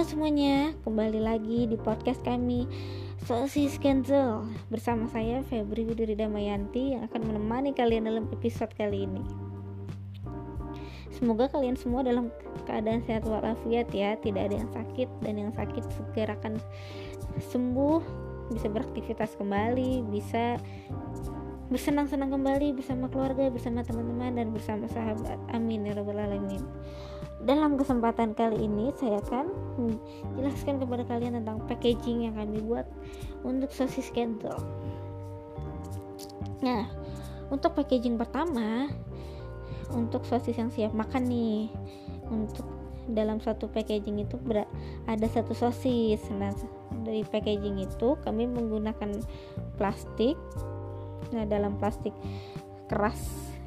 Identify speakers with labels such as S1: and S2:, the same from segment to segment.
S1: semuanya, kembali lagi di podcast kami Sosis Cancel Bersama saya Febri Widuri Damayanti yang akan menemani kalian dalam episode kali ini. Semoga kalian semua dalam keadaan sehat walafiat ya Tidak ada yang sakit dan yang sakit segera akan sembuh Bisa beraktivitas kembali, bisa bersenang-senang kembali bersama keluarga, bersama teman-teman dan bersama sahabat. Amin ya rabbal alamin. Dalam kesempatan kali ini saya akan menjelaskan kepada kalian tentang packaging yang kami buat untuk sosis kental. Nah, untuk packaging pertama untuk sosis yang siap makan nih. Untuk dalam satu packaging itu ada satu sosis. Nah, dari packaging itu kami menggunakan plastik dalam plastik keras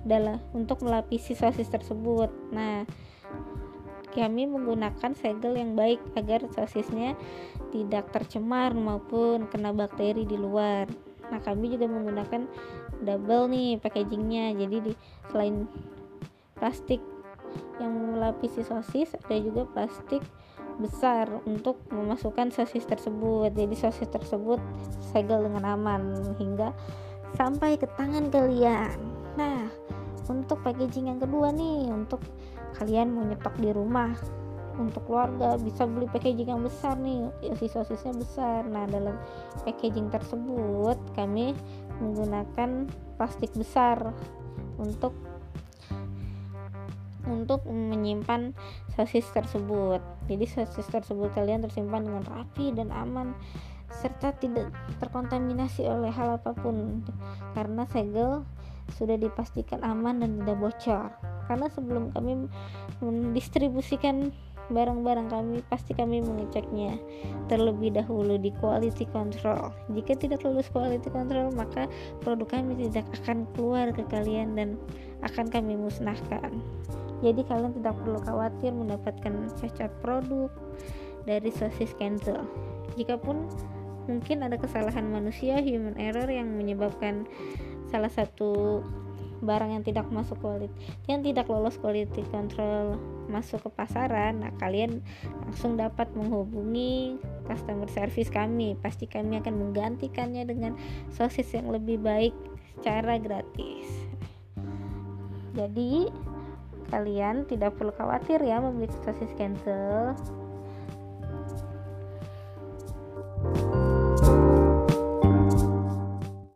S1: dalam untuk melapisi sosis tersebut. Nah kami menggunakan segel yang baik agar sosisnya tidak tercemar maupun kena bakteri di luar. Nah kami juga menggunakan double nih packagingnya. Jadi di selain plastik yang melapisi sosis ada juga plastik besar untuk memasukkan sosis tersebut. Jadi sosis tersebut segel dengan aman hingga sampai ke tangan kalian. Nah untuk packaging yang kedua nih untuk kalian mau nyetok di rumah untuk keluarga bisa beli packaging yang besar nih isi sosisnya besar. Nah dalam packaging tersebut kami menggunakan plastik besar untuk untuk menyimpan sosis tersebut. Jadi sosis tersebut kalian tersimpan dengan rapi dan aman serta tidak terkontaminasi oleh hal apa pun karena segel sudah dipastikan aman dan tidak bocor. Karena sebelum kami mendistribusikan barang-barang kami pasti kami mengeceknya terlebih dahulu di quality control. Jika tidak lulus quality control maka produk kami tidak akan keluar ke kalian dan akan kami musnahkan. Jadi kalian tidak perlu khawatir mendapatkan cacat produk dari sosis cancel. Jikapun mungkin ada kesalahan manusia human error yang menyebabkan salah satu barang yang tidak masuk quality yang tidak lolos quality control masuk ke pasaran. Nah kalian langsung dapat menghubungi customer service kami. Pasti kami akan menggantikannya dengan sosis yang lebih baik secara gratis. Jadi kalian tidak perlu khawatir ya membeli sosis cancel